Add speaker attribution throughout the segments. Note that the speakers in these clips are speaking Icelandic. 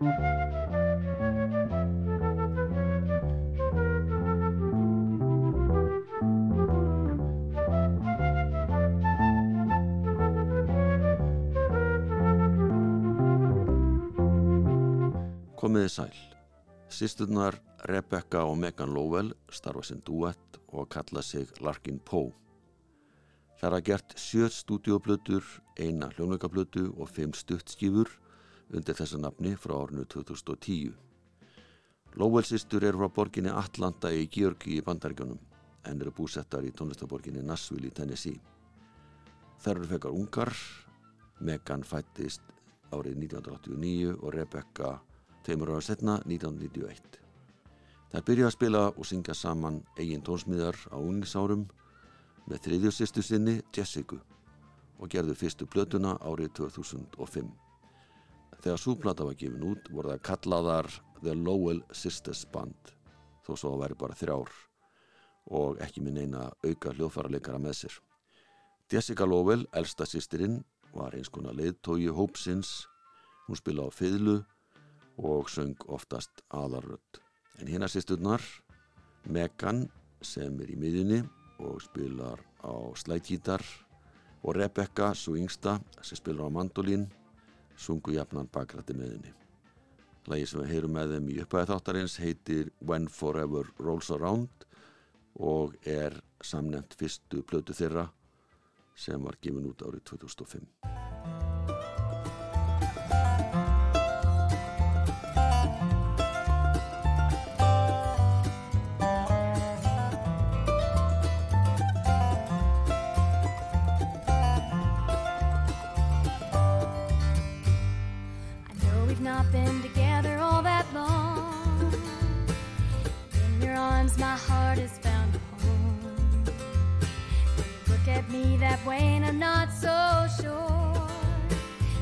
Speaker 1: Komiði sæl. Sisturnar Rebecca og Megan Lowell starfa sem duett og kalla sig Larkin Poe. Það er að gert sjöt stúdioblötur, eina hljónleikablötu og fimm stuttskífur undir þessa nafni frá árinu 2010. Lowell sistur eru frá borginni Atlanta í Georgi í Bandaríkjónum en eru búsettar í tónlistaborginni Nashville í Tennessee. Það eru fekar ungar, Megan fættist árið 1989 og Rebecca tveimur ára setna 1991. Það byrja að spila og syngja saman eigin tónsmíðar á unningsárum með þriðju sýstu sinni Jessica og gerðu fyrstu blötuna árið 2005. Þegar súplata var gefin út voru það kallaðar The Lowell Sisters Band þó svo væri bara þrjár og ekki minn eina auka hljóðfærarleikara með sér. Jessica Lowell, elsta sýstirinn, var eins konar leiðtói hópsins, hún spila á fiðlu og söng oftast aðarrödd. En hérna sýsturnar, Megan sem er í miðjunni og spilar á slætgítar og Rebecca, svo yngsta, sem spilar á mandolín, sungu jafnan bakrætti meðinni. Lægi sem við heyrum með þeim í uppæði þáttarins heitir When Forever Rolls Around og er samnefnt fyrstu blötu þeirra sem var gefin út árið 2005. me that way, and I'm not so sure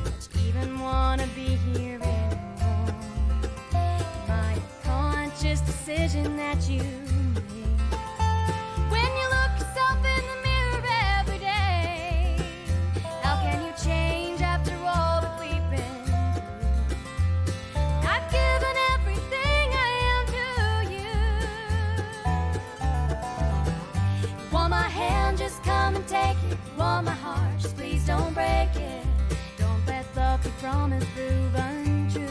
Speaker 1: that you even wanna be here anymore. My conscious decision that you promise prove untrue.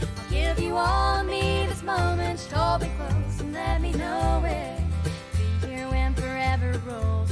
Speaker 1: I'll give you all of me this moment. Just hold me close and let me know it. Be here when forever rolls.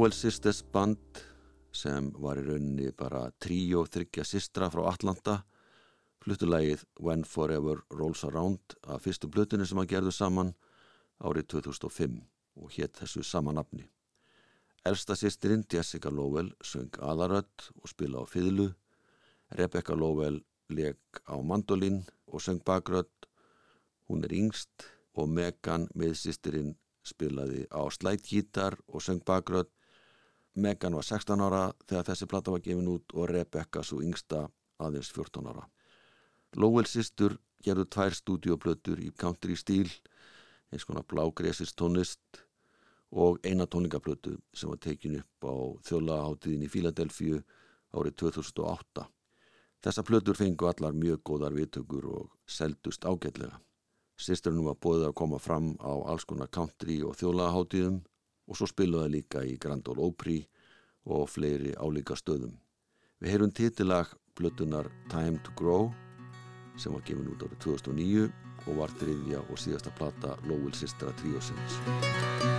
Speaker 1: Lowell Sisters band sem var í rauninni bara tríó þryggja sistra frá Atlanta fluttulægið When Forever Rolls Around af fyrstu blötunni sem að gerðu saman árið 2005 og hétt þessu sama nafni. Elsta sýstirinn Jessica Lowell söng aðarödd og spila á fiðlu. Rebecca Lowell leg á mandolin og söng bakrödd. Hún er yngst og Megan meðsýstirinn spilaði á slætgítar og söng bakrödd. Megan var 16 ára þegar þessi platta var gefin út og Rebecca svo yngsta aðeins 14 ára. Lowell sýstur gerðu tvær stúdioblötur í country stíl, eins konar blágresist tónlist og eina tónlingablötu sem var tekin upp á þjólahátiðin í Fíladelfíu árið 2008. Þessa blötur fengu allar mjög góðar viðtökur og seldust ágætlega. Sýsturinn var bóðið að koma fram á alls konar country og þjólahátiðum og svo spiluði líka í Grand Ole Opry og fleiri álíka stöðum. Við heyrum titilag blötunar Time to Grow sem var gefin út árið 2009 og var þriðja og síðasta plata Lowell Sistra Tríosins.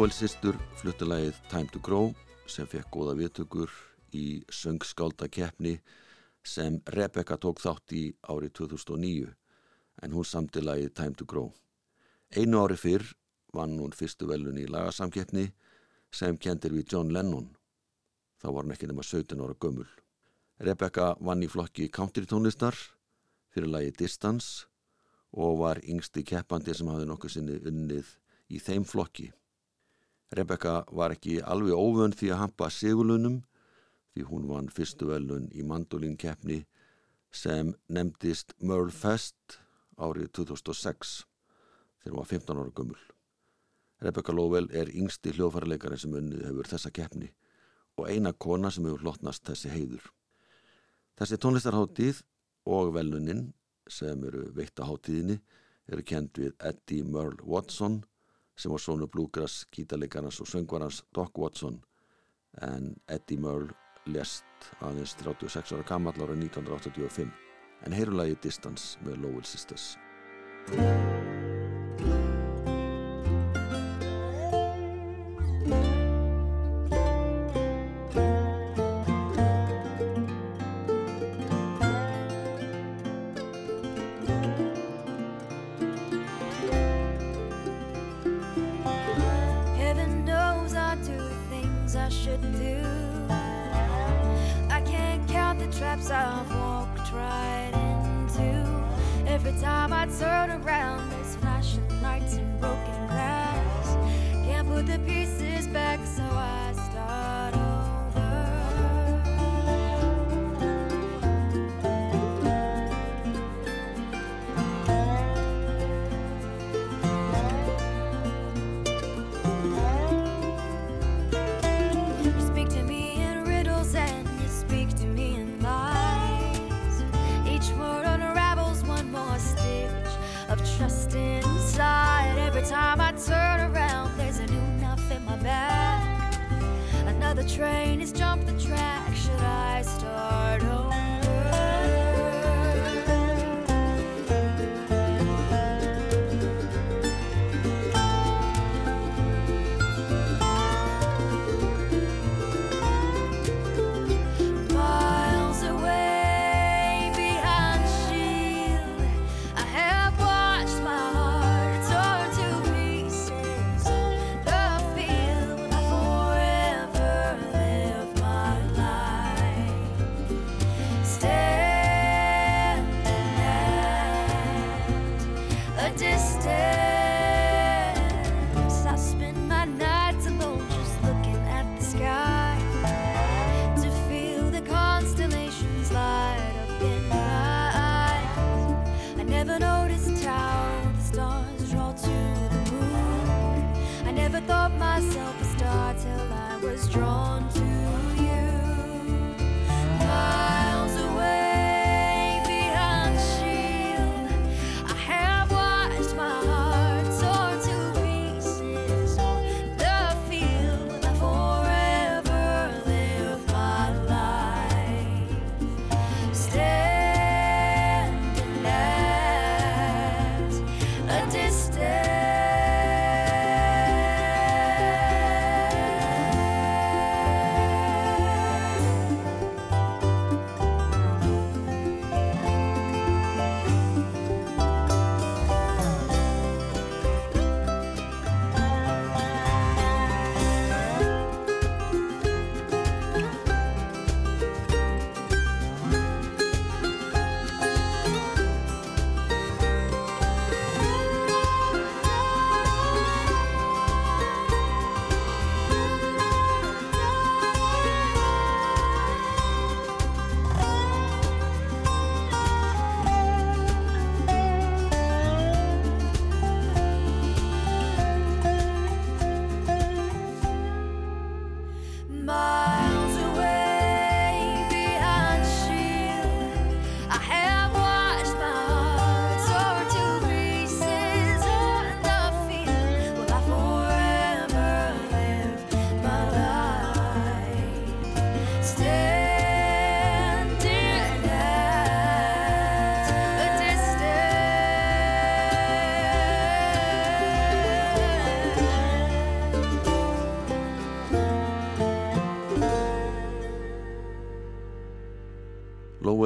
Speaker 2: Lowell sýstur fluttilagið Time to Grow sem fekk góða viðtökur í söngskálda keppni sem Rebecca tók þátt í árið 2009 en hún samti lagið Time to Grow. Einu ári fyrr vann hún fyrstu velun í lagasamkeppni sem kendir við John Lennon. Þá var hann ekki nema 17 ára gömul. Rebecca vann í flokki country tónlistar fyrir lagi Distance og var yngsti keppandi sem hafði nokkuð sinni unnið í þeim flokki. Rebecca var ekki alveg óvönd því að hampa sigulunum því hún vann fyrstu velun í mandolínkeppni sem nefndist Merle Fest árið 2006 þegar hún var 15 ára gömul. Rebecca Lowell er yngsti hljófarleikari sem unnið hefur þessa keppni og eina kona sem hefur hlotnast þessi heiður. Þessi tónlistarháttíð og veluninn sem eru veitt á háttíðinni eru kend við Eddie Merle Watson sem var sonu blúgras, gítarleikarnas og söngvarans Doc Watson en Eddie Merle lest aðeins 36 ára gammal ára 1985 en heyrulagi Distance með Lowell Sisters.
Speaker 1: zero to red.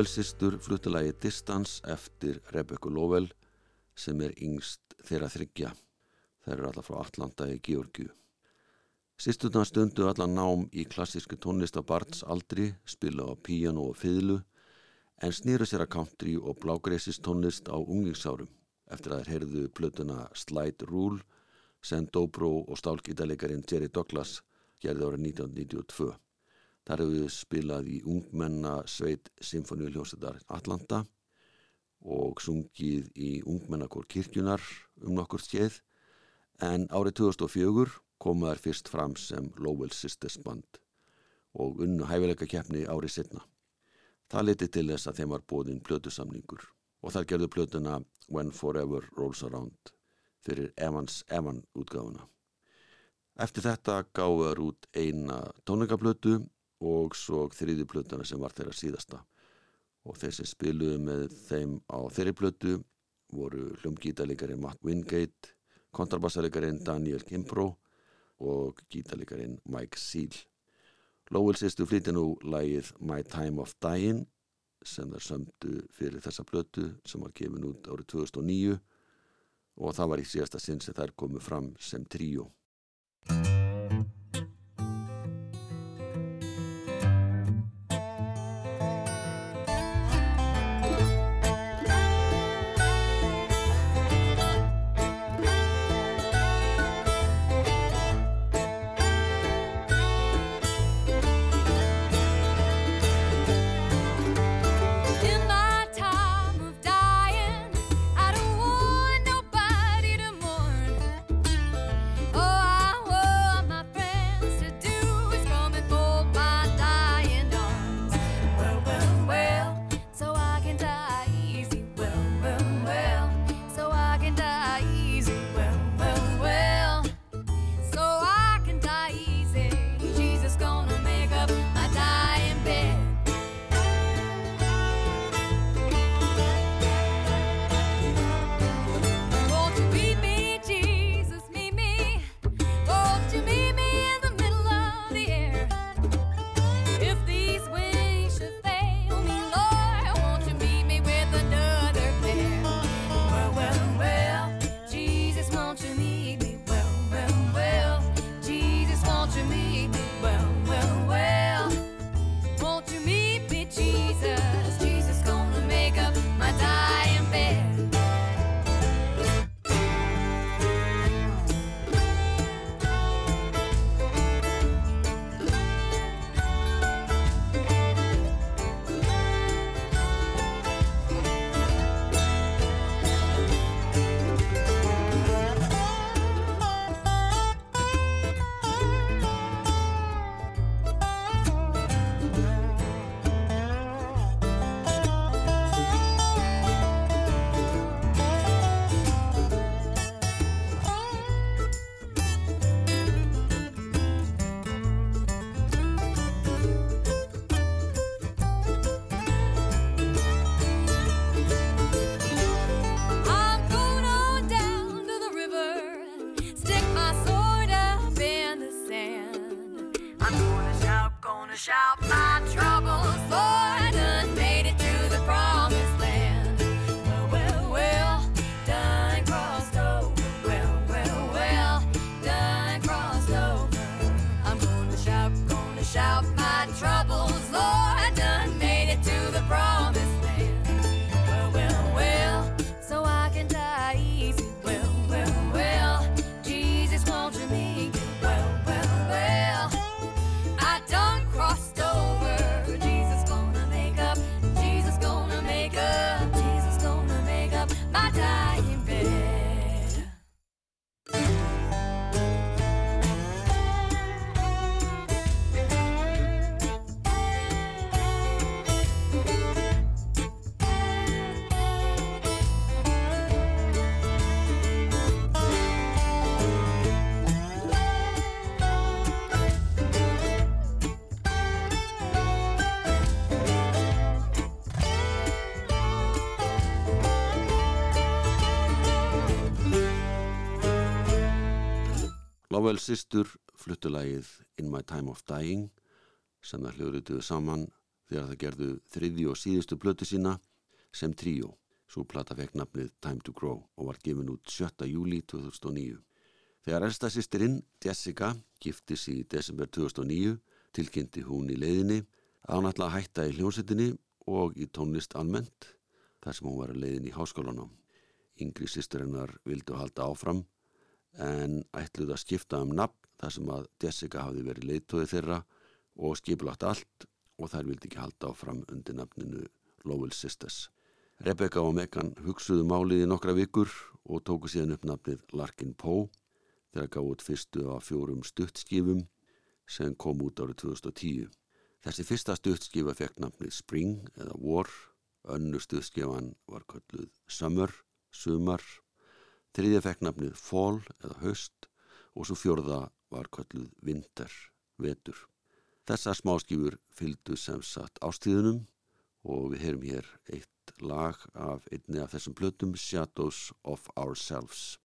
Speaker 1: Lowell sýstur fluttilagi Distance eftir Rebecca Lowell sem er yngst þeirra þryggja. Þeir eru alla frá Atlanta í Georgiu. Sýsturna stundu alla nám í klassísku tónlist á Barts aldri, spila á píjano og fiðlu en snýru sér að country og blágreisist tónlist á unglingsárum eftir að þeir heyrðu plötuna Slide Rule sem Dobro og stálgítalegarin Jerry Douglas gerði árið 1992. Þar hefur við spilað í ungmenna sveit Sinfoníuljósetar Atlanta og sungið í ungmennakór kirkjunar um nokkur skeið en árið 2004 komu þær fyrst fram sem Lowell Sisters band og unnu hæfileika keppni árið setna. Það leti til þess að þeim var bóðinn plötusamningur og þar gerðu plötuna When Forever Rolls Around fyrir Evans Evan útgáfuna. Eftir þetta gáðar út eina tónleikaplötu og svo þriði plötuna sem var þeirra síðasta og þeir sem spiluðu með þeim á þeirri plötu voru hljómgítalegarin Matt Wingate, kontrabassalegarin Daniel Kimbro og gítalegarin Mike Seal. Lowell sýstu flýti nú lægið My Time of Dying sem þær sömdu fyrir þessa plötu sem var gefin út árið 2009 og það var í síðasta sinn sem þær komu fram sem tríu. Lowell sýstur fluttulægið In My Time of Dying sem það hljóðrituðu saman
Speaker 2: þegar það gerðu þriði og síðustu blötu sína sem tríó. Svo plata fekk nafnið Time to Grow og var gefin út 7. júli 2009. Þegar elsta sýstirinn, Jessica, giftis í desember 2009, tilkynnti hún í leiðinni að hann ætla að hætta í hljónsettinni og í tónlist almennt þar sem hún var að leiðin í háskólanum. Yngri sýstirinnar vildu halda áfram en ætluð að skipta um nafn þar sem að Jessica hafði verið leiðtóði þeirra og skipulagt allt og þær vildi ekki halda áfram undir nafninu Lowell Sisters. Rebecca og Megan hugsuðu málið í nokkra vikur og tóku síðan upp nafnið Larkin Poe þegar gaf út fyrstu af fjórum stuttskifum sem kom út árið 2010. Þessi fyrsta stuttskifa fekk nafnið Spring eða War, önnu stuttskifan var kölluð Summer, Sumar, þriðja fekk nafnið Fall eða Höst og svo fjörða var kölluð Winter, Vetur. Þessar smáskifur fylgdu sem satt ástíðunum og við heyrum hér eitt lag af einni af þessum plötum Shadows of Ourselves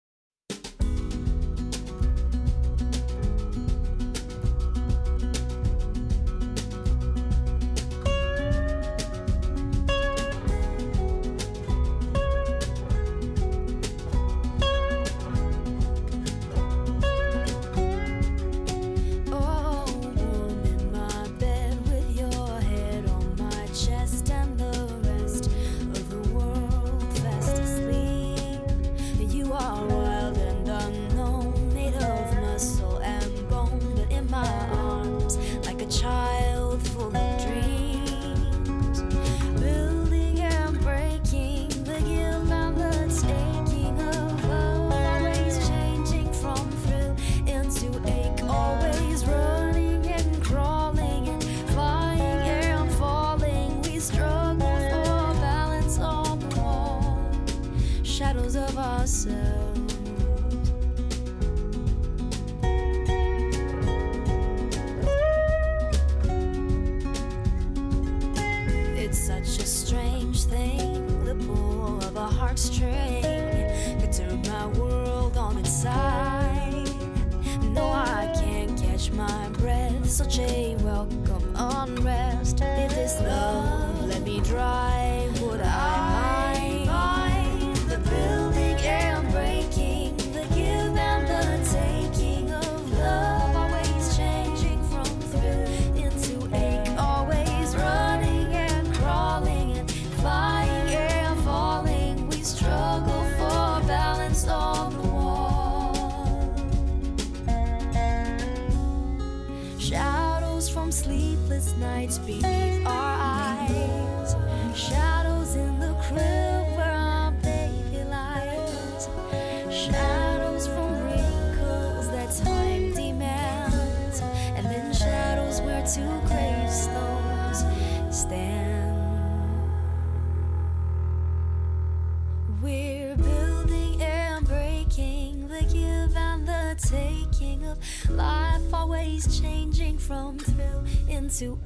Speaker 1: to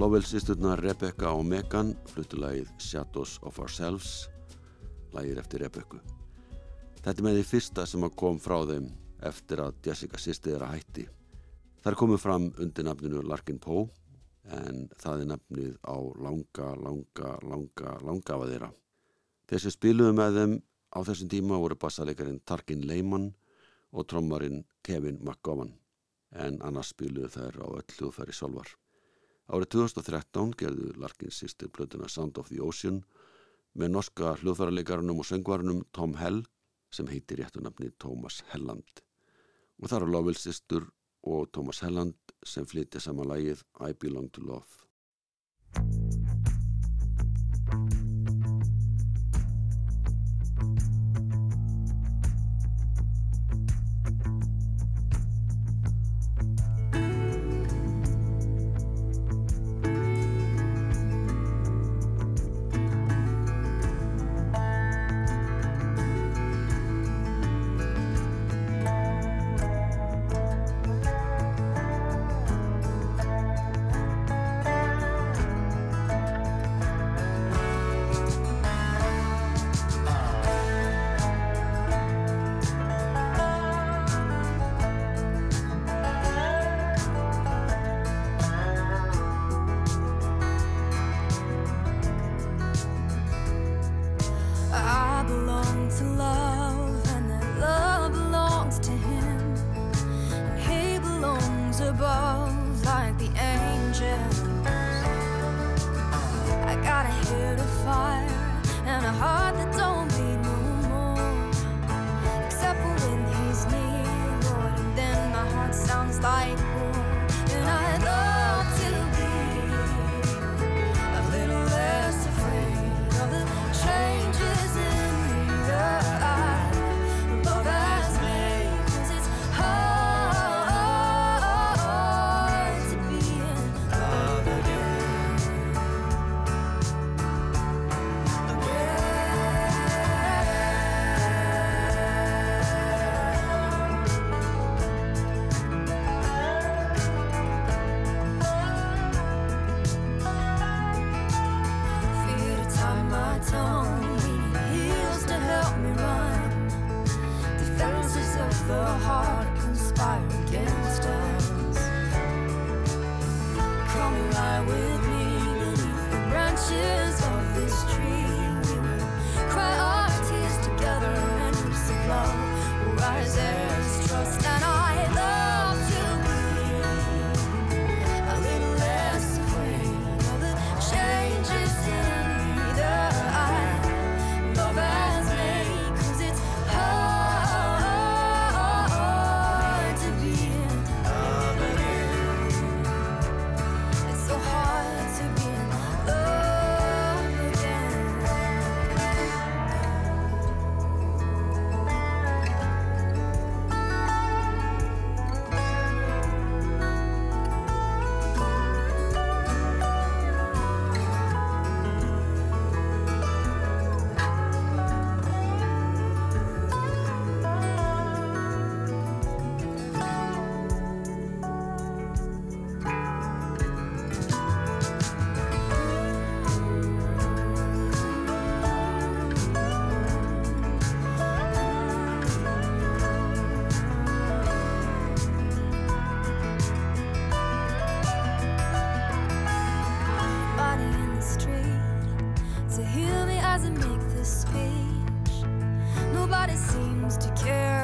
Speaker 2: Lovell sýsturnar Rebecca og Megan fluttu lagið Shadows of Ourselves lagið eftir Rebecca Þetta með því fyrsta sem kom frá þeim eftir að Jessica sýsti þeirra hætti Það er komið fram undir nafninu Larkin Poe en það er nafnið á langa, langa, langa, langa af þeirra. Þeir sem spiluðu með þeim á þessum tíma voru bassalegarinn Tarkin Lehmann og trommarinn Kevin McGowan en annars spiluðu þær á öll hljóðfæri sjálfar. Árið 2013 gerðu Larkin sýstir blötuna Sound of the Ocean með norska hljóðfæralegarunum og söngvarunum Tom Hell sem heitir réttu nafni Thomas Helland og það eru Lovell sýstur og Thomas Helland sem flytja saman lægið I Belong to Love.
Speaker 1: Conspire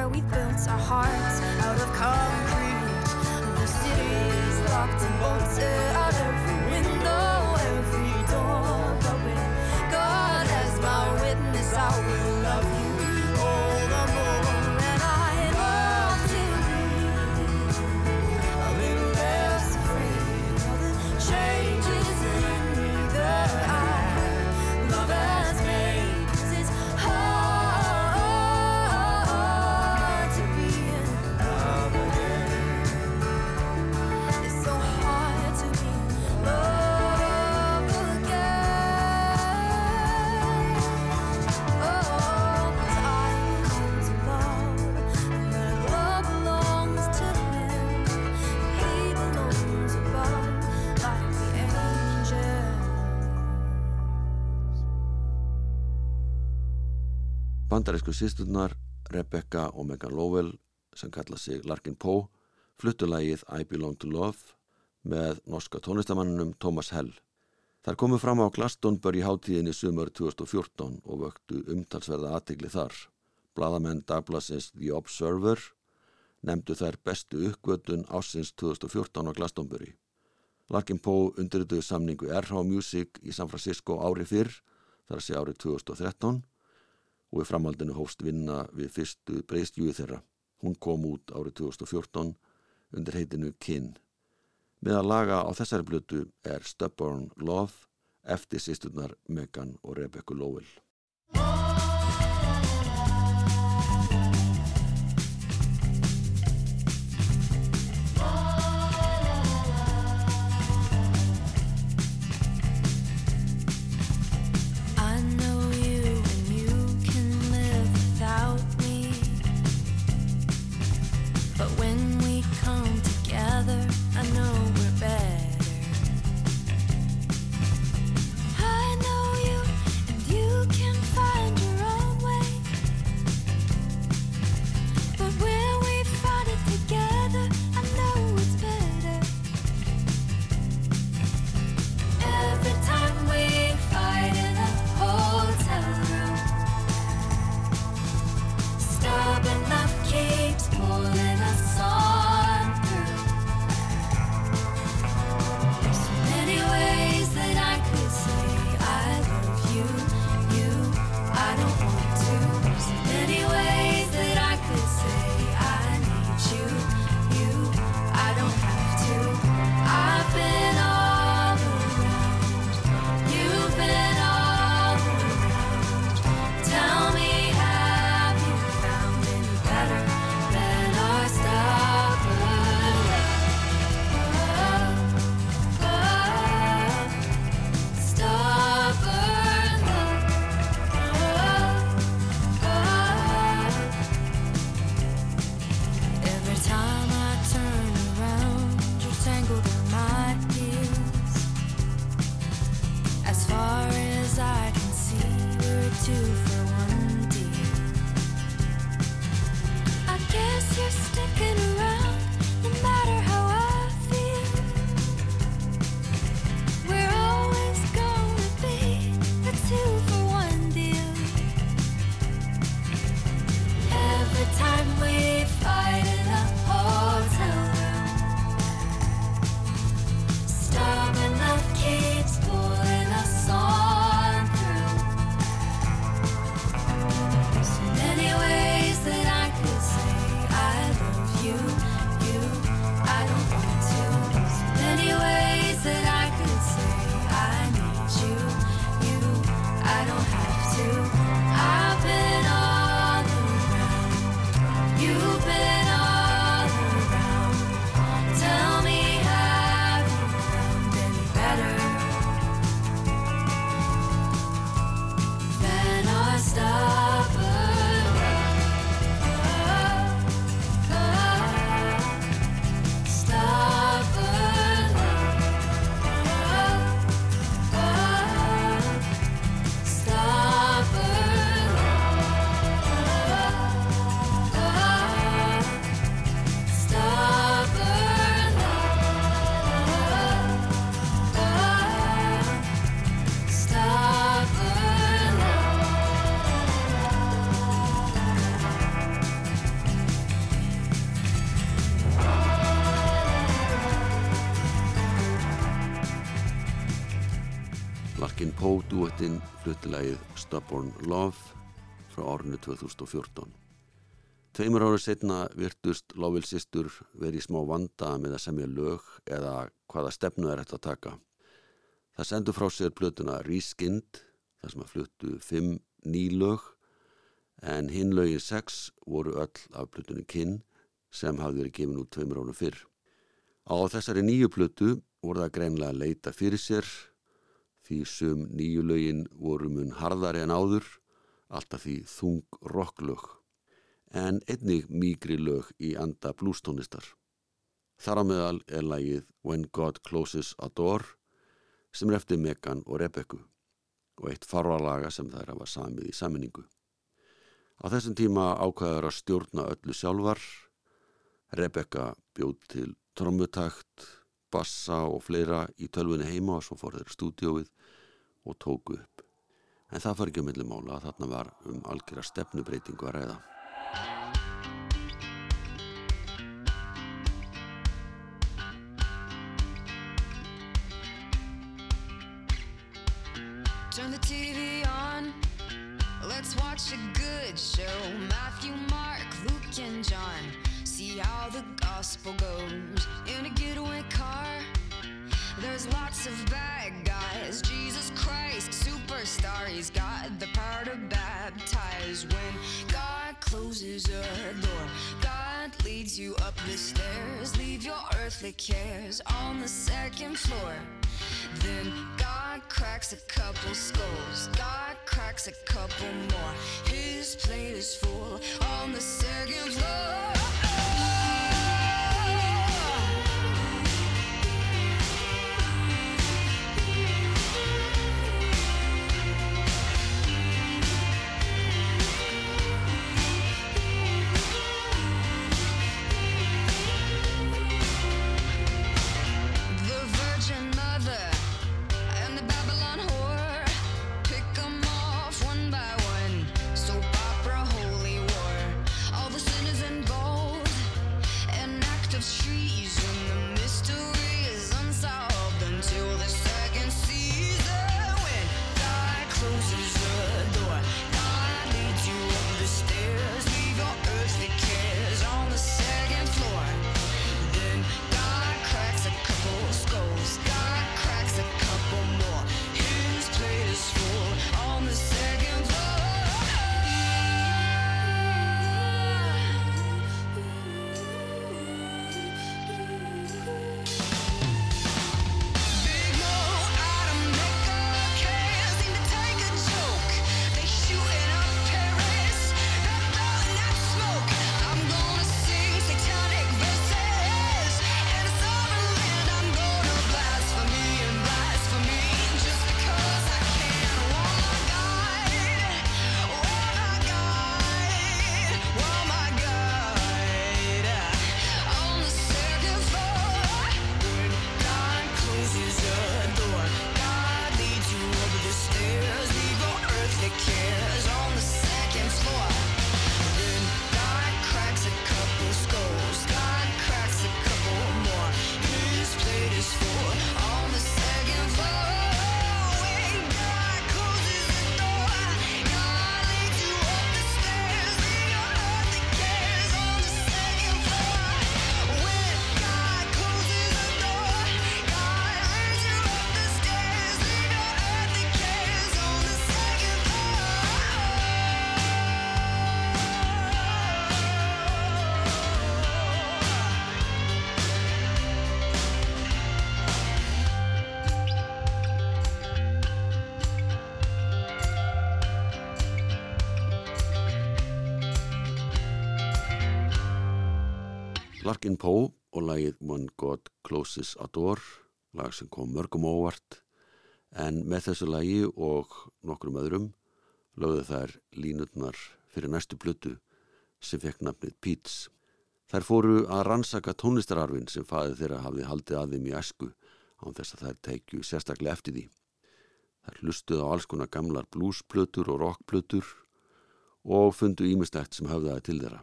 Speaker 1: care. We've built our hearts out of concrete. The city is locked and bolted
Speaker 2: Bandarísku sýsturnar Rebecca og Megan Lowell sem kalla sig Larkin Poe
Speaker 1: fluttulægið I Belong to Love með norska tónlistamannunum Thomas Hell. Þar komu fram á Glastonbury hátíðinni sumar 2014 og vöktu umtalsverða aðtegli þar. Blaðamenn Dagblassins The Observer nefndu þær bestu uppgötun ásins 2014 á Glastonbury. Larkin Poe undirrituðu samningu RH Music í San Francisco ári fyrr, þar að sé árið 2013 og í framhaldinu hófst vinna við fyrstu breyðstjúi þeirra. Hún kom út árið 2014 undir heitinu Kinn. Með að laga á þessari blötu er Stubborn Love eftir sýsturnar Megan og Rebecca Lowell. Duettinn fluttilægið Stubborn Love frá árinu 2014. Tveimur árið setna virtust Lowell sýstur verið smá vanda með að semja lög eða hvaða stefnu er þetta að taka. Það sendu frá sér plötuna Reskind, þar sem að fluttu fimm nýlög, en hinn lögin sex voru öll af plötunni Kinn sem hafði verið gefin út tveimur árið fyrr. Á þessari nýju plötu voru það greinlega að leita fyrir sér því sum nýju lögin voru mun harðari en áður, alltaf því þung rocklög, en einnig mýgri lög í anda blústónistar. Þar á meðal er lagið When God Closes a Door sem er eftir Megan og Rebekku og eitt farvalaga sem þær hafa samið í saminningu. Á þessum tíma ákvæður að stjórna öllu sjálfar,
Speaker 2: Rebecca bjóð til trommutakt, bassa og fleira í tölvunni heima og svo fór þeir stúdióið og tóku upp. En það far ekki um milli mála að þarna var um algjörða stefnubreitingu að ræða.
Speaker 3: Turn the TV on. Let's watch a good show. Matthew, Mark, Luke, and John. See how the gospel goes The power to baptize. When God closes a door, God leads you up the stairs. Leave your earthly cares on the second floor. Then God cracks a couple skulls. God cracks a couple more. His plate is full on the second floor.
Speaker 2: Larkin Poe og lagið One God Closes a Door, lag sem kom mörgum óvart, en með þessu lagi og nokkrum öðrum lögðu þær línutnar fyrir næstu plötu sem fekk nafnið Pete's. Þær fóru að rannsaka tónlistararfin sem faðið þeirra hafði haldið að þeim í æsku án þess að þær teikju sérstaklega eftir því. Þær hlustuð á alls konar gamlar bluesplötur og rockplötur og fundu ímestækt sem höfðaði til þeirra.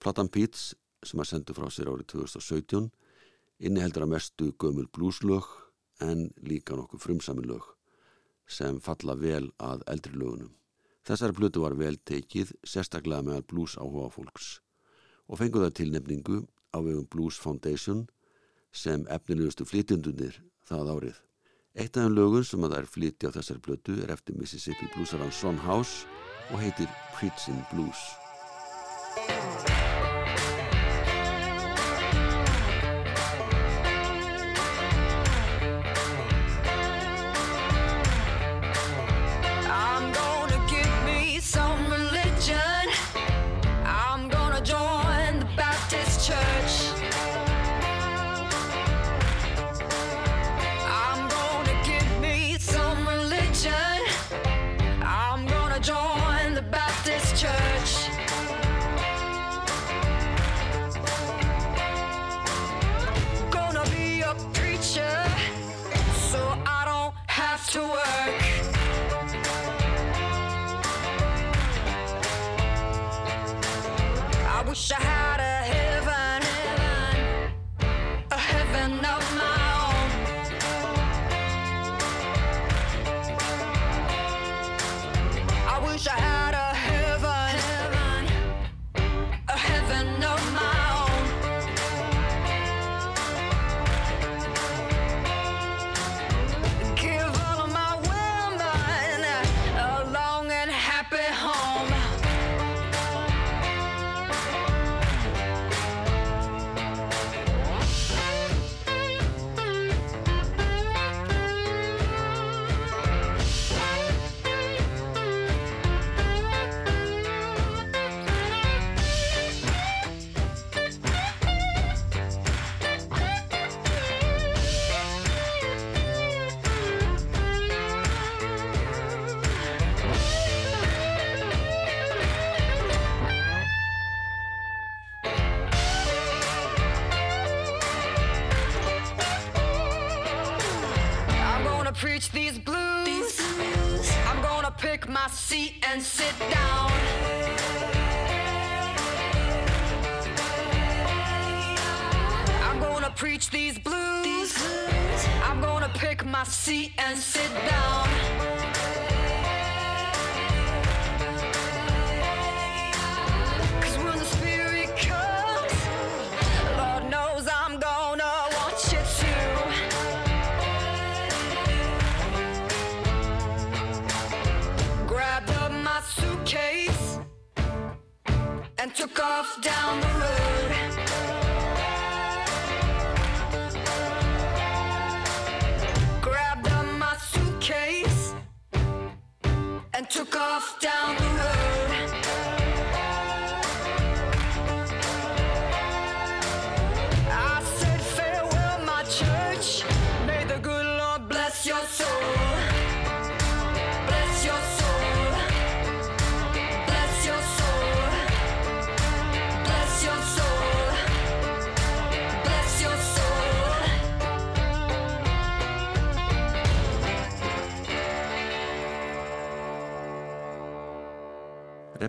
Speaker 2: Platan Pete's sem að sendu frá sér árið 2017 inniheldur að mestu gömul blúslög en líka nokkuð frumsamin lög sem falla vel að eldri lögunum. Þessari plötu var vel tekið sérstaklega meðal blues áhuga fólks og fenguð það tilnefningu á vegum Blues Foundation sem efnilegustu flytjendunir það árið. Eitt af þeim lögun sem að það er flytja á þessari plötu er eftir Mississippi bluesaran Son House og heitir Preaching Blues.
Speaker 3: My seat and sit down.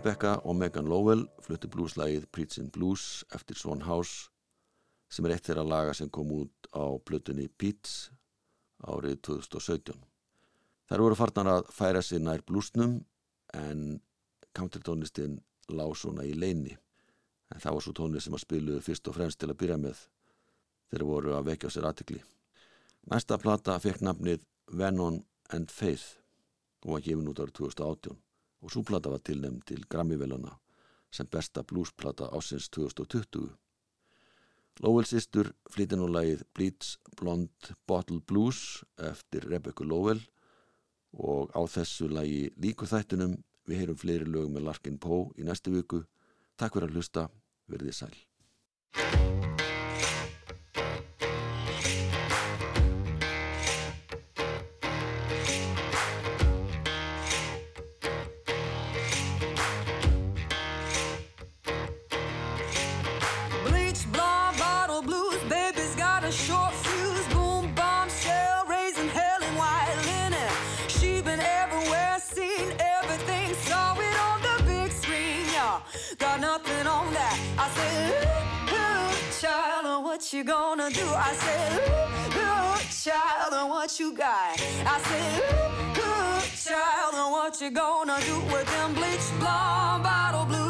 Speaker 2: Rebecca og Megan Lowell fluttu blueslægið Preachin' Blues eftir Swan House sem er eitt þeirra laga sem kom út á plötunni Beats árið 2017. Þær voru farnar að færa sig nær bluesnum en countrytónlistin lág svona í leini. En það var svo tónlist sem að spiluðu fyrst og fremst til að byrja með þeir voru að vekja á sér aðtikli. Næsta plata fekk nafnið Venom and Faith og var gefin út árið 2018 og svo plata var tilnefnd til Grammy-veluna sem besta bluesplata ásins 2020. Lowell sýstur flytja nú lagið Bleach Blonde Bottle Blues eftir Rebecca Lowell og á þessu lagi líku þættunum við heyrum fleiri lög með Larkin Poe í næstu viku. Takk fyrir að hlusta, verðið sæl.
Speaker 3: You gonna do? I said, ooh, ooh, child, what you got? I said, ooh, ooh, child, what you gonna do with them bleach blonde bottle blues?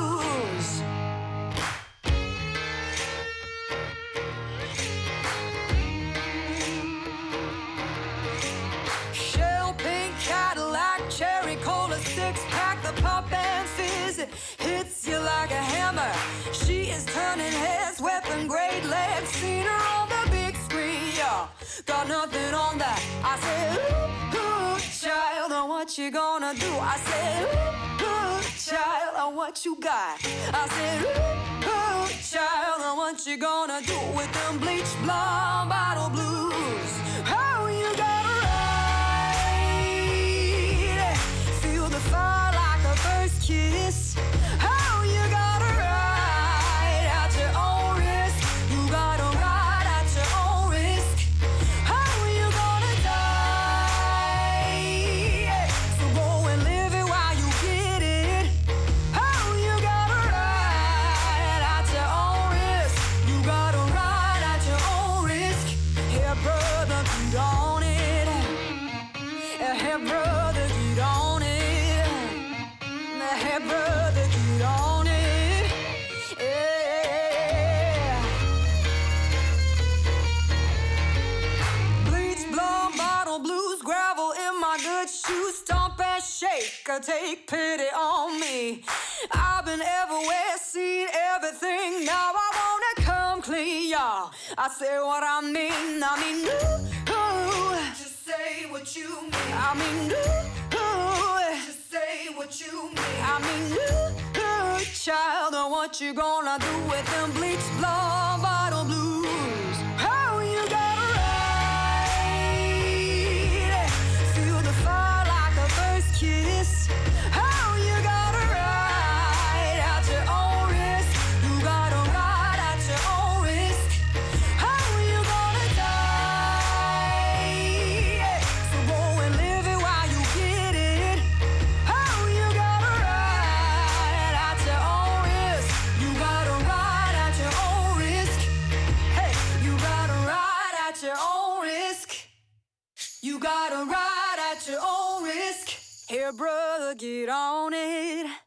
Speaker 3: What you gonna do? I said, ooh, ooh, child, uh, what you got? I said, ooh, ooh, child, uh, what you gonna do with them bleach blonde bottle blues? I say what I mean. I mean, ooh, ooh. Just say what you mean. I mean, ooh, ooh. Just say what you mean. I mean, ooh, ooh. Child, what you gonna do with them bleach blonde bottle blues? Brother, get on it.